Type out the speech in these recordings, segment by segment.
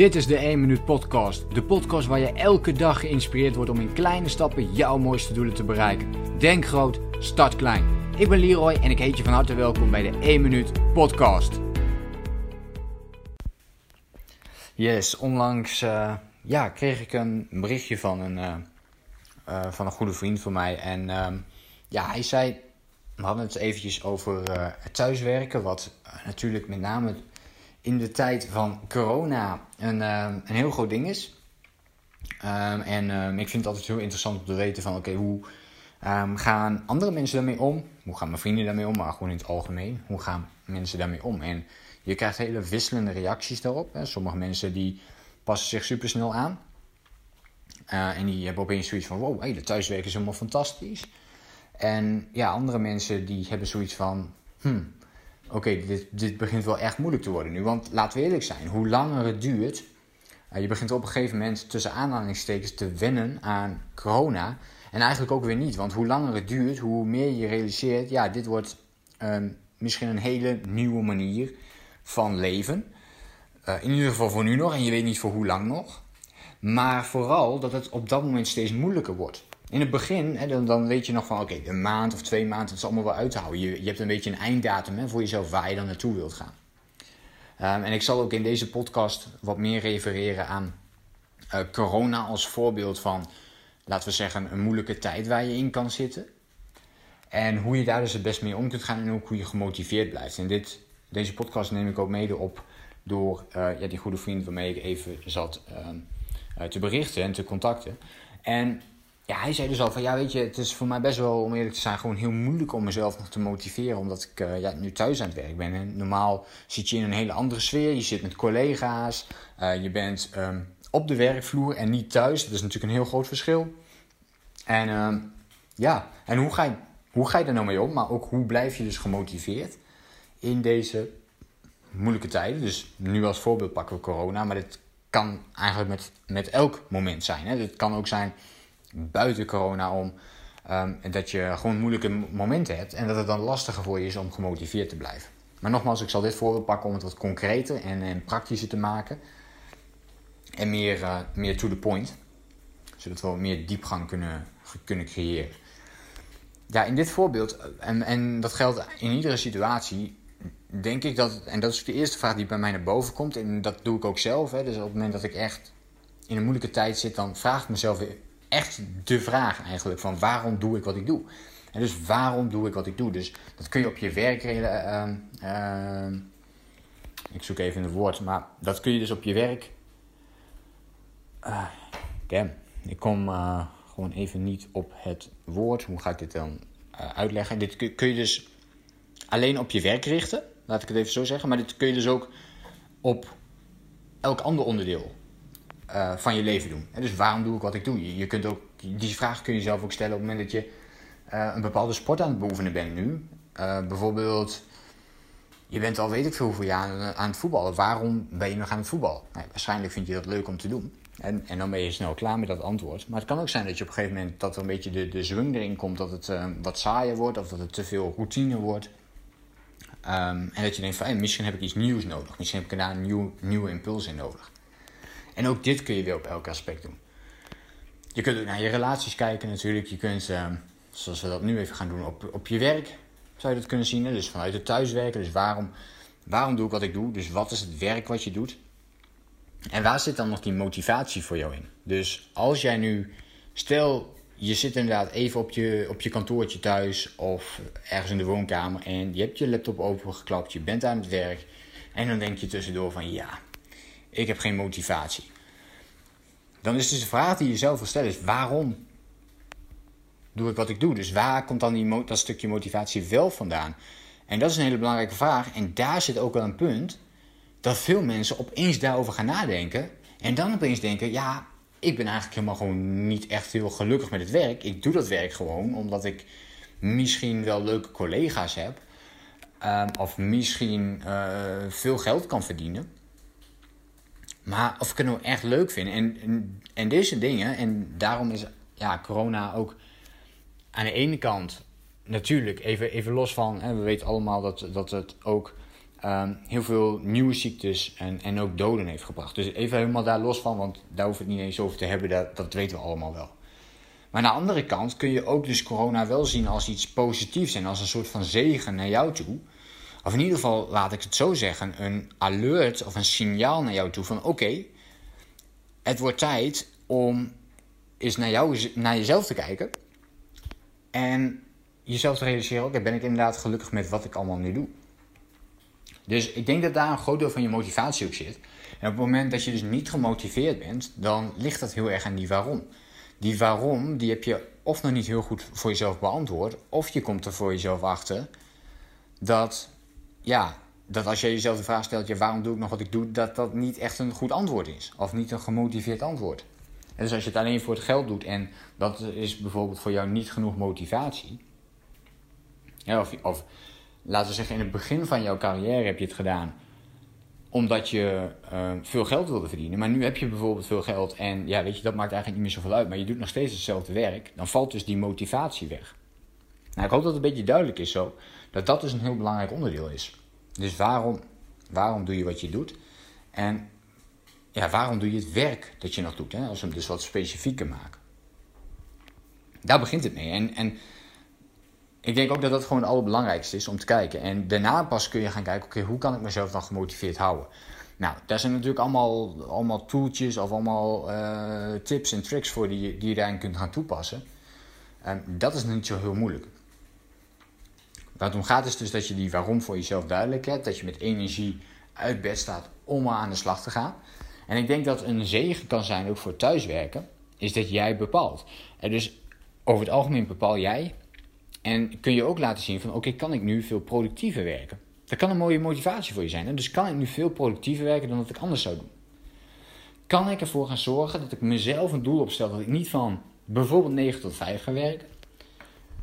Dit is de 1 Minuut Podcast. De podcast waar je elke dag geïnspireerd wordt om in kleine stappen jouw mooiste doelen te bereiken. Denk groot, start klein. Ik ben Leroy en ik heet je van harte welkom bij de 1 Minuut Podcast. Yes, onlangs uh, ja, kreeg ik een berichtje van een, uh, uh, van een goede vriend van mij. En ja, hij zei, we hadden het eventjes over thuiswerken, wat natuurlijk met name in de tijd van corona een, uh, een heel groot ding is. Um, en um, ik vind het altijd heel interessant om te weten van oké, hoe gaan andere mensen daarmee om? Hoe gaan mijn vrienden daarmee om? Maar gewoon in het algemeen, hoe gaan mensen daarmee om? En je krijgt hele wisselende reacties daarop. Hè. Sommige mensen die passen zich super snel aan. Uh, en die hebben opeens zoiets van wow, hey, de thuiswerken is helemaal fantastisch. En ja, andere mensen die hebben zoiets van hmm, oké, dit, dit begint wel echt moeilijk te worden nu. Want laten we eerlijk zijn, hoe langer het duurt, uh, je begint op een gegeven moment tussen aanhalingstekens te wennen aan corona. En eigenlijk ook weer niet, want hoe langer het duurt, hoe meer je realiseert, ja, dit wordt um, misschien een hele nieuwe manier van leven. Uh, in ieder geval voor nu nog, en je weet niet voor hoe lang nog. Maar vooral dat het op dat moment steeds moeilijker wordt. In het begin, hè, dan, dan, weet je nog van oké, een maand of twee maanden, het is allemaal wel uit te houden. Je, je hebt een beetje een einddatum hè, voor jezelf waar je dan naartoe wilt gaan. Um, en ik zal ook in deze podcast wat meer refereren aan uh, corona als voorbeeld van, laten we zeggen, een moeilijke tijd waar je in kan zitten. En hoe je daar dus het best mee om kunt gaan en ook hoe je gemotiveerd blijft. En dit, deze podcast neem ik ook mede op door uh, ja, die goede vriend waarmee ik even zat uh, te berichten en te contacten. En ja, hij zei dus al van ja, weet je, het is voor mij best wel, om eerlijk te zijn, gewoon heel moeilijk om mezelf nog te motiveren. Omdat ik uh, ja, nu thuis aan het werk ben. En normaal zit je in een hele andere sfeer. Je zit met collega's. Uh, je bent um, op de werkvloer en niet thuis. Dat is natuurlijk een heel groot verschil. En uh, ja, en hoe ga, je, hoe ga je er nou mee om? Maar ook hoe blijf je dus gemotiveerd in deze moeilijke tijden? Dus nu als voorbeeld pakken we corona. Maar dit kan eigenlijk met, met elk moment zijn. Dit kan ook zijn buiten corona om. Um, dat je gewoon moeilijke momenten hebt en dat het dan lastiger voor je is om gemotiveerd te blijven. Maar nogmaals, ik zal dit voorbeeld pakken om het wat concreter en, en praktischer te maken. En meer, uh, meer to the point. Zodat we wat meer diepgang kunnen, kunnen creëren. Ja, in dit voorbeeld, en, en dat geldt in iedere situatie, denk ik dat, en dat is de eerste vraag die bij mij naar boven komt, en dat doe ik ook zelf. Hè, dus op het moment dat ik echt in een moeilijke tijd zit, dan vraag ik mezelf echt de vraag eigenlijk van waarom doe ik wat ik doe. En dus waarom doe ik wat ik doe? Dus dat kun je op je werk. Uh, uh, ik zoek even een woord, maar dat kun je dus op je werk. Uh, damn, ik kom uh, gewoon even niet op het woord. Hoe ga ik dit dan uh, uitleggen? Dit kun je dus alleen op je werk richten, laat ik het even zo zeggen. Maar dit kun je dus ook op elk ander onderdeel uh, van je leven doen. En dus waarom doe ik wat ik doe? Je, kunt ook, die vraag kun je zelf ook stellen op het moment dat je uh, een bepaalde sport aan het beoefenen bent nu. Uh, bijvoorbeeld, je bent al weet ik veel hoeveel jaar aan het voetballen. Waarom ben je nog aan het voetballen? Nou, waarschijnlijk vind je dat leuk om te doen. En, en dan ben je snel klaar met dat antwoord. Maar het kan ook zijn dat je op een gegeven moment dat er een beetje de, de zwang erin komt. Dat het wat saaier wordt of dat het te veel routine wordt. Um, en dat je denkt van misschien heb ik iets nieuws nodig. Misschien heb ik daar een nieuw, nieuwe impuls in nodig. En ook dit kun je weer op elk aspect doen. Je kunt ook naar je relaties kijken natuurlijk. Je kunt, uh, zoals we dat nu even gaan doen, op, op je werk zou je dat kunnen zien. Dus vanuit het thuiswerken. Dus waarom, waarom doe ik wat ik doe? Dus wat is het werk wat je doet? En waar zit dan nog die motivatie voor jou in? Dus als jij nu, stel je zit inderdaad even op je, op je kantoortje thuis of ergens in de woonkamer en je hebt je laptop opengeklapt, je bent aan het werk en dan denk je tussendoor van ja, ik heb geen motivatie. Dan is dus de vraag die je zelf wil stellen is waarom doe ik wat ik doe? Dus waar komt dan die, dat stukje motivatie wel vandaan? En dat is een hele belangrijke vraag. En daar zit ook wel een punt dat veel mensen opeens daarover gaan nadenken. En dan opeens denken, ja, ik ben eigenlijk helemaal gewoon niet echt heel gelukkig met het werk. Ik doe dat werk gewoon omdat ik misschien wel leuke collega's heb. Um, of misschien uh, veel geld kan verdienen. Maar of ik het nou echt leuk vind. En, en, deze dingen, en daarom is ja, corona ook aan de ene kant natuurlijk even, even los van. Hè, we weten allemaal dat, dat het ook ehm, heel veel nieuwe ziektes en, en ook doden heeft gebracht. Dus even helemaal daar los van, want daar hoeven we het niet eens over te hebben, dat, dat weten we allemaal wel. Maar aan de andere kant kun je ook dus corona wel zien als iets positiefs en als een soort van zegen naar jou toe. Of in ieder geval, laat ik het zo zeggen, een alert of een signaal naar jou toe van oké, het wordt tijd om eens naar, jou, naar jezelf te kijken. En jezelf te realiseren, oké, ben ik inderdaad gelukkig met wat ik allemaal nu doe. Dus ik denk dat daar een groot deel van je motivatie ook zit. En op het moment dat je dus niet gemotiveerd bent, dan ligt dat heel erg aan die waarom. Die waarom, die heb je of nog niet heel goed voor jezelf beantwoord, of je komt er voor jezelf achter dat, ja, dat als je jezelf de vraag stelt, waarom doe ik nog wat ik doe, dat dat niet echt een goed antwoord is. Of niet een gemotiveerd antwoord. En dus als je het alleen voor het geld doet en dat is bijvoorbeeld voor jou niet genoeg motivatie. Ja, of, of laten we zeggen, in het begin van jouw carrière heb je het gedaan omdat je uh, veel geld wilde verdienen. Maar nu heb je bijvoorbeeld veel geld en ja, weet je, dat maakt eigenlijk niet meer zoveel uit. Maar je doet nog steeds hetzelfde werk. Dan valt dus die motivatie weg. Nou, ik hoop dat het een beetje duidelijk is zo. Dat dat dus een heel belangrijk onderdeel is. Dus waarom, waarom doe je wat je doet? En ja, waarom doe je het werk dat je nog doet? Hè? Als we hem dus wat specifieker maken. Daar begint het mee. En, en ik denk ook dat dat gewoon het allerbelangrijkste is om te kijken. En daarna pas kun je gaan kijken, oké, hoe kan ik mezelf dan gemotiveerd houden? Nou, daar zijn natuurlijk allemaal, allemaal tooltjes of allemaal uh, tips en tricks voor die, die je daarin kunt gaan toepassen. Um, dat is niet zo heel moeilijk. Waar het om gaat is dus dat je die waarom voor jezelf duidelijk hebt. Dat je met energie uit bed staat om aan de slag te gaan. En ik denk dat een zegen kan zijn ook voor thuiswerken, is dat jij bepaalt. En dus over het algemeen bepaal jij en kun je ook laten zien van oké, kan ik nu veel productiever werken? Dat kan een mooie motivatie voor je zijn. Hè? Dus kan ik nu veel productiever werken dan dat ik anders zou doen? Kan ik ervoor gaan zorgen dat ik mezelf een doel opstel dat ik niet van bijvoorbeeld 9 tot 5 ga werken?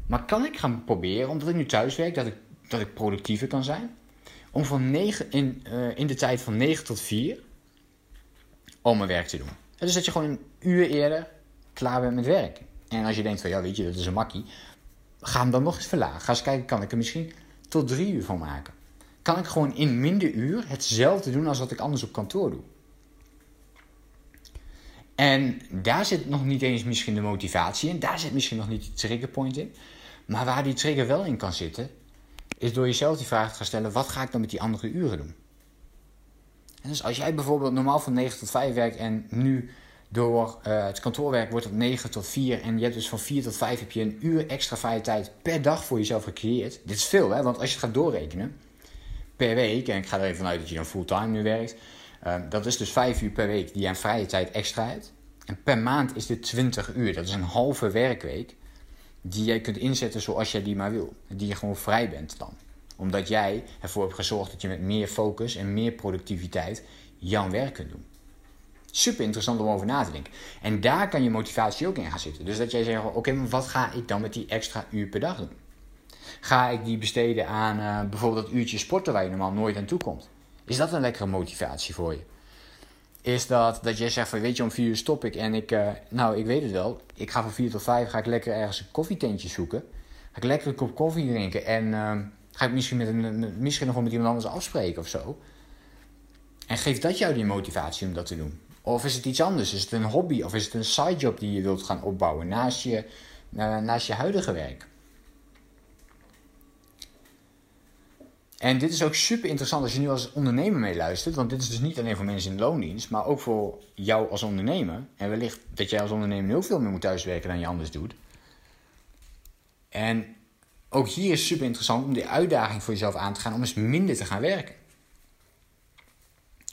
Maar kan ik gaan proberen, omdat ik nu thuis werk, dat ik, dat ik productiever kan zijn? Om van 9 in, uh, in de tijd van 9 tot 4 om mijn werk te doen. Dus dat je gewoon een uur eerder klaar bent met werk. En als je denkt van ja, weet je, dat is een makkie ga hem dan nog eens verlagen. Ga eens kijken, kan ik er misschien tot drie uur van maken? Kan ik gewoon in minder uur hetzelfde doen als wat ik anders op kantoor doe? En daar zit nog niet eens misschien de motivatie in. Daar zit misschien nog niet de triggerpoint in. Maar waar die trigger wel in kan zitten, is door jezelf die vraag te gaan stellen: wat ga ik dan met die andere uren doen? En dus als jij bijvoorbeeld normaal van 9 tot 5 werkt en nu door uh, het kantoorwerk wordt het 9 tot 4 en je hebt dus van 4 tot 5 heb je een uur extra vrije tijd per dag voor jezelf gecreëerd. Dit is veel, hè? want als je het gaat doorrekenen per week, en ik ga er even vanuit dat je dan fulltime nu werkt, uh, dat is dus 5 uur per week die je aan vrije tijd extra hebt. En per maand is dit 20 uur, dat is een halve werkweek die jij kunt inzetten zoals jij die maar wil. Die je gewoon vrij bent dan. Omdat jij ervoor hebt gezorgd dat je met meer focus en meer productiviteit jouw werk kunt doen super interessant om over na te denken. En daar kan je motivatie ook in gaan zitten. Dus dat jij zegt, oké, maar wat ga ik dan met die extra uur per dag doen? Ga ik die besteden aan uh, bijvoorbeeld dat uurtje sporten waar je normaal nooit aan toe komt? Is dat een lekkere motivatie voor je? Is dat dat jij zegt van weet je om vier uur stop ik en ik, uh, nou ik weet het wel, ik ga van vier tot vijf ga ik lekker ergens een koffietentje zoeken. Ga ik lekker een kop koffie drinken en uh, ga ik misschien, met een, misschien nog wel met iemand anders afspreken of zo. En geeft dat jou die motivatie om dat te doen? Of is het iets anders? Is het een hobby? Of is het een sidejob die je wilt gaan opbouwen naast je, uh, naast je huidige werk? En dit is ook super interessant als je nu als ondernemer meeluistert. Want dit is dus niet alleen voor mensen in loondienst, maar ook voor jou als ondernemer. En wellicht dat jij als ondernemer heel veel meer moet thuiswerken dan je anders doet. En ook hier is super interessant om die uitdaging voor jezelf aan te gaan om eens minder te gaan werken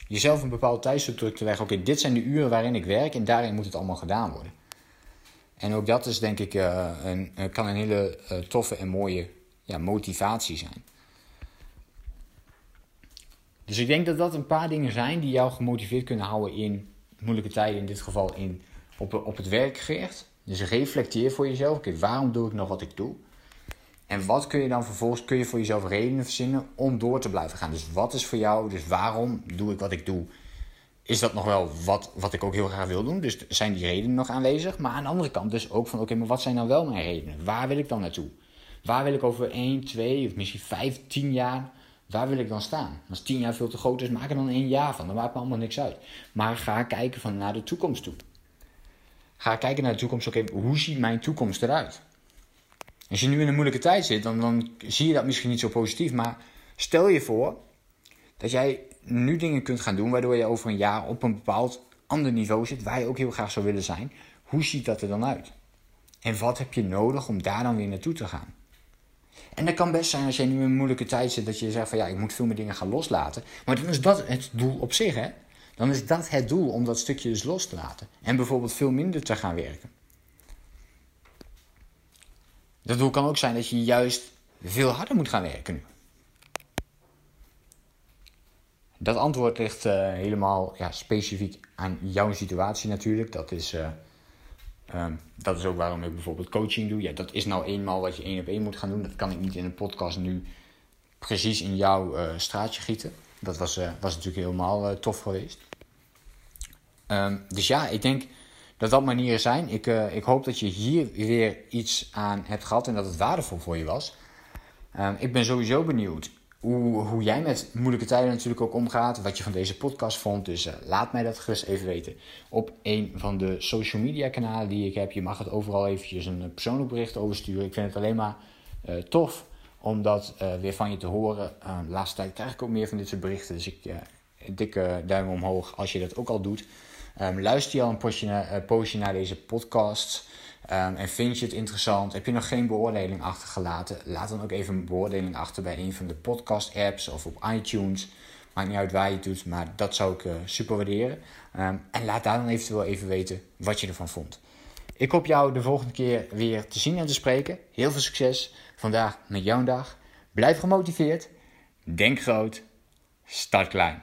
jezelf een bepaald tijdsdruk te leggen. Oké, dit zijn de uren waarin ik werk en daarin moet het allemaal gedaan worden. En ook dat is denk ik uh, een, kan een hele uh, toffe en mooie ja, motivatie zijn. Dus ik denk dat dat een paar dingen zijn die jou gemotiveerd kunnen houden in moeilijke tijden, in dit geval in, op, op het werk gericht. Dus reflecteer voor jezelf, oké, waarom doe ik nog wat ik doe? En wat kun je dan vervolgens, kun je voor jezelf redenen verzinnen om door te blijven gaan. Dus wat is voor jou, dus waarom doe ik wat ik doe? Is dat nog wel wat, wat ik ook heel graag wil doen? Dus zijn die redenen nog aanwezig? Maar aan de andere kant dus ook van, oké, maar wat zijn nou wel mijn redenen? Waar wil ik dan naartoe? Waar wil ik over 1, 2 of misschien 5, 10 jaar Waar wil ik dan staan? Als tien jaar veel te groot is, maak er dan één jaar van. Dan maakt me allemaal niks uit. Maar ga kijken van naar de toekomst toe. Ga kijken naar de toekomst. Oké, hoe ziet mijn toekomst eruit? Als je nu in een moeilijke tijd zit, dan, dan zie je dat misschien niet zo positief. Maar stel je voor dat jij nu dingen kunt gaan doen waardoor je over een jaar op een bepaald ander niveau zit, waar je ook heel graag zou willen zijn. Hoe ziet dat er dan uit? En wat heb je nodig om daar dan weer naartoe te gaan? En dat kan best zijn als jij nu in een moeilijke tijd zit, dat je zegt van ja, ik moet veel meer dingen gaan loslaten. Maar dan is dat het doel op zich, hè? Dan is dat het doel om dat stukje dus los te laten. En bijvoorbeeld veel minder te gaan werken. Dat doel kan ook zijn dat je juist veel harder moet gaan werken. Dat antwoord ligt uh, helemaal ja, specifiek aan jouw situatie natuurlijk. Dat is, uh, um, dat is ook waarom ik bijvoorbeeld coaching doe. Ja, dat is nou eenmaal wat je één op één moet gaan doen. Dat kan ik niet in een podcast nu precies in jouw uh, straatje gieten. Dat was, was natuurlijk helemaal tof geweest. Um, dus ja, ik denk dat dat manieren zijn. Ik, ik hoop dat je hier weer iets aan hebt gehad en dat het waardevol voor je was. Um, ik ben sowieso benieuwd hoe, hoe jij met moeilijke tijden natuurlijk ook omgaat. Wat je van deze podcast vond. Dus uh, laat mij dat gerust even weten. Op een van de social media kanalen die ik heb. Je mag het overal eventjes een persoonlijk bericht over sturen. Ik vind het alleen maar uh, tof om dat uh, weer van je te horen. de laatste tijd krijg ik ook meer van dit soort berichten. Dus ik dikke duim omhoog als je dat ook al doet. Um, luister je al een naar, poosje naar deze podcast. Um, en vind je het interessant? Heb je nog geen beoordeling achtergelaten? Laat dan ook even een beoordeling achter bij een van de podcast-apps of op iTunes. Maakt niet uit waar je het doet, maar dat zou ik uh, super waarderen. Um, en laat daar dan eventueel even weten wat je ervan vond. Ik hoop jou de volgende keer weer te zien en te spreken. Heel veel succes vandaag met jouw dag. Blijf gemotiveerd. Denk groot. Start klein.